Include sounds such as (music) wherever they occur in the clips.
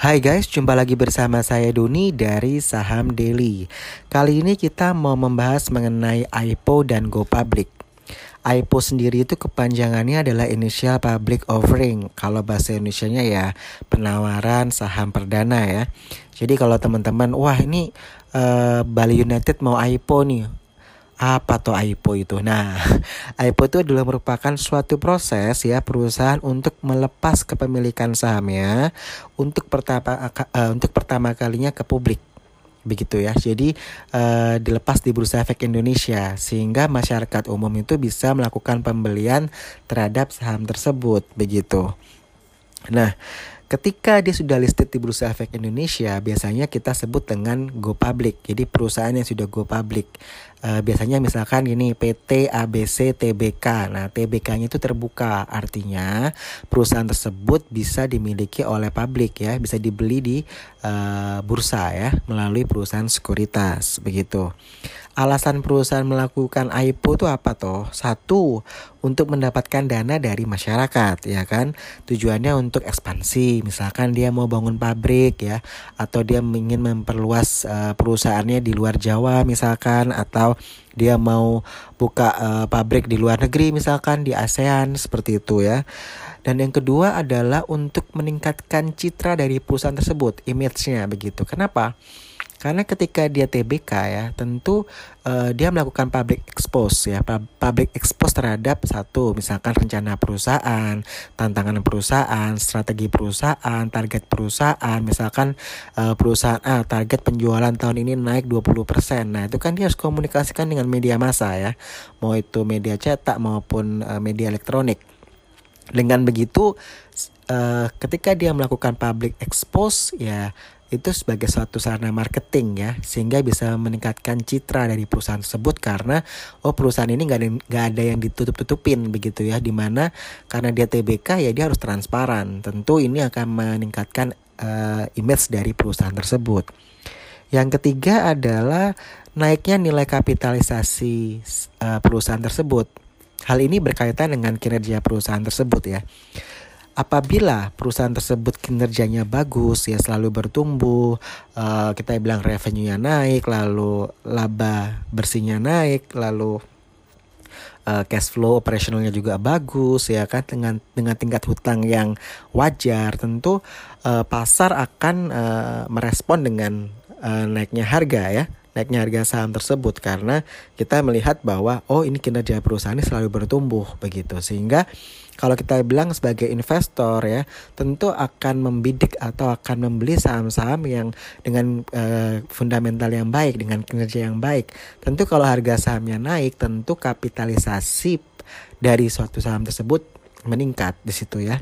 Hai guys, jumpa lagi bersama saya Doni dari Saham Daily. Kali ini kita mau membahas mengenai IPO dan Go Public. IPO sendiri itu kepanjangannya adalah Initial Public Offering. Kalau bahasa Indonesia-nya ya penawaran saham perdana ya. Jadi kalau teman-teman, wah ini uh, Bali United mau IPO nih apa tuh IPO itu? Nah, (laughs) IPO itu adalah merupakan suatu proses ya perusahaan untuk melepas kepemilikan sahamnya untuk pertama uh, untuk pertama kalinya ke publik begitu ya. Jadi uh, dilepas di Bursa Efek Indonesia sehingga masyarakat umum itu bisa melakukan pembelian terhadap saham tersebut begitu. Nah, Ketika dia sudah listed di Bursa Efek Indonesia, biasanya kita sebut dengan go public. Jadi perusahaan yang sudah go public. Uh, biasanya misalkan ini PT ABC TBK. Nah, TBK-nya itu terbuka, artinya perusahaan tersebut bisa dimiliki oleh publik ya, bisa dibeli di uh, bursa ya melalui perusahaan sekuritas begitu. Alasan perusahaan melakukan IPO itu apa toh? Satu, untuk mendapatkan dana dari masyarakat ya kan. Tujuannya untuk ekspansi, misalkan dia mau bangun pabrik ya atau dia ingin memperluas uh, perusahaannya di luar Jawa misalkan atau dia mau buka uh, pabrik di luar negeri misalkan di ASEAN seperti itu ya. Dan yang kedua adalah untuk meningkatkan citra dari perusahaan tersebut, image-nya begitu. Kenapa? Karena ketika dia TBK ya, tentu uh, dia melakukan public expose ya, public expose terhadap satu misalkan rencana perusahaan, tantangan perusahaan, strategi perusahaan, target perusahaan, misalkan uh, perusahaan A target penjualan tahun ini naik 20%. Nah, itu kan dia harus komunikasikan dengan media massa ya. Mau itu media cetak maupun uh, media elektronik. Dengan begitu uh, ketika dia melakukan public expose ya itu sebagai suatu sarana marketing ya sehingga bisa meningkatkan citra dari perusahaan tersebut karena oh perusahaan ini nggak ada ada yang ditutup tutupin begitu ya di mana karena dia TBK ya dia harus transparan. Tentu ini akan meningkatkan uh, image dari perusahaan tersebut. Yang ketiga adalah naiknya nilai kapitalisasi uh, perusahaan tersebut. Hal ini berkaitan dengan kinerja perusahaan tersebut ya apabila perusahaan tersebut kinerjanya bagus ya selalu bertumbuh uh, kita bilang revenue-nya naik lalu laba bersihnya naik lalu uh, cash flow operasionalnya juga bagus ya kan dengan dengan tingkat hutang yang wajar tentu uh, pasar akan uh, merespon dengan uh, naiknya harga ya naiknya harga saham tersebut karena kita melihat bahwa oh ini kinerja perusahaan ini selalu bertumbuh begitu. Sehingga kalau kita bilang sebagai investor ya tentu akan membidik atau akan membeli saham-saham yang dengan uh, fundamental yang baik dengan kinerja yang baik. Tentu kalau harga sahamnya naik tentu kapitalisasi dari suatu saham tersebut meningkat di situ ya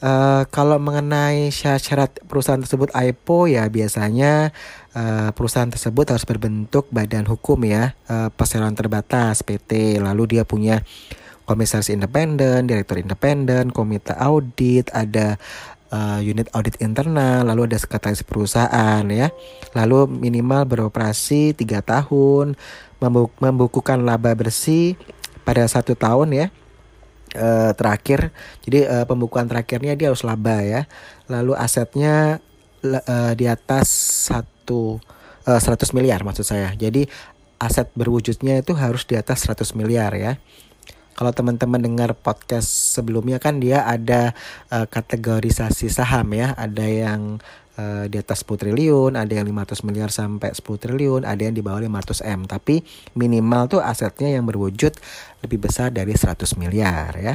Uh, kalau mengenai syarat perusahaan tersebut IPO ya biasanya uh, perusahaan tersebut harus berbentuk badan hukum ya uh, perseroan terbatas PT lalu dia punya komisaris independen, direktur independen, komite audit, ada uh, unit audit internal, lalu ada sekretaris perusahaan ya, lalu minimal beroperasi tiga tahun, membukukan laba bersih pada satu tahun ya, uh, terakhir. Jadi uh, pembukuan terakhirnya dia harus laba ya. Lalu asetnya uh, di atas satu uh, 100 miliar maksud saya. Jadi aset berwujudnya itu harus di atas 100 miliar ya kalau teman-teman dengar podcast sebelumnya kan dia ada uh, kategorisasi saham ya ada yang uh, di atas 10 triliun, ada yang 500 miliar sampai 10 triliun, ada yang di bawah 500 M. Tapi minimal tuh asetnya yang berwujud lebih besar dari 100 miliar ya.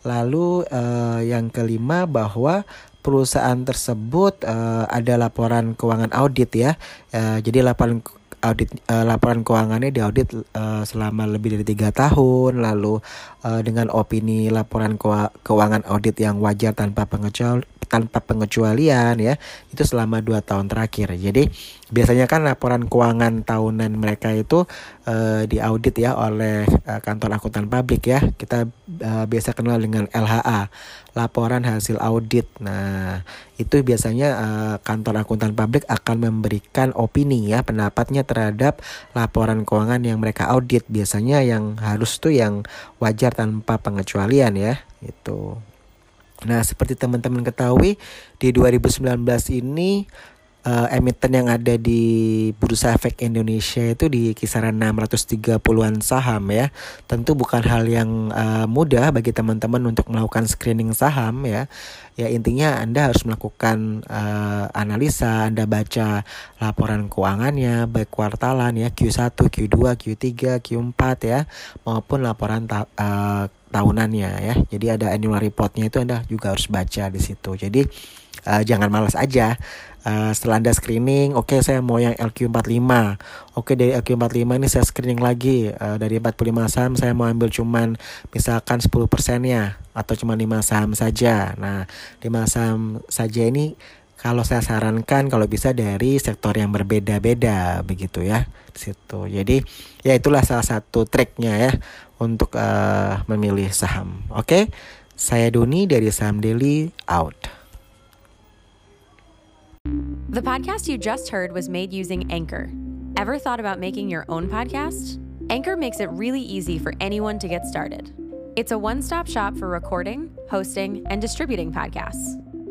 Lalu uh, yang kelima bahwa perusahaan tersebut uh, ada laporan keuangan audit ya. Uh, jadi laporan audit uh, laporan keuangannya diaudit uh, selama lebih dari tiga tahun. Lalu uh, dengan opini laporan keuangan audit yang wajar tanpa pengecualian tanpa pengecualian ya itu selama dua tahun terakhir. Jadi biasanya kan laporan keuangan tahunan mereka itu uh, diaudit ya oleh uh, kantor akuntan publik ya. Kita uh, biasa kenal dengan LHA laporan hasil audit. Nah itu biasanya uh, kantor akuntan publik akan memberikan opini ya pendapatnya terhadap laporan keuangan yang mereka audit. Biasanya yang harus tuh yang wajar tanpa pengecualian ya itu Nah, seperti teman-teman ketahui, di 2019 ini uh, emiten yang ada di Bursa Efek Indonesia itu di kisaran 630-an saham ya. Tentu bukan hal yang uh, mudah bagi teman-teman untuk melakukan screening saham ya. Ya intinya Anda harus melakukan uh, analisa, Anda baca laporan keuangannya baik kuartalan ya Q1, Q2, Q3, Q4 ya maupun laporan uh, tahunannya ya. Jadi ada annual reportnya itu Anda juga harus baca di situ. Jadi uh, jangan malas aja Uh, setelah anda screening, oke okay, saya mau yang LQ45. Oke okay, dari LQ45 ini saya screening lagi uh, dari 45 saham saya mau ambil cuman misalkan 10 persennya atau cuma 5 saham saja. Nah 5 saham saja ini kalau saya sarankan kalau bisa dari sektor yang berbeda-beda begitu ya situ. Jadi ya itulah salah satu triknya ya untuk uh, memilih saham. Oke, okay? saya Doni dari Saham Daily out. The podcast you just heard was made using Anchor. Ever thought about making your own podcast? Anchor makes it really easy for anyone to get started. It's a one stop shop for recording, hosting, and distributing podcasts.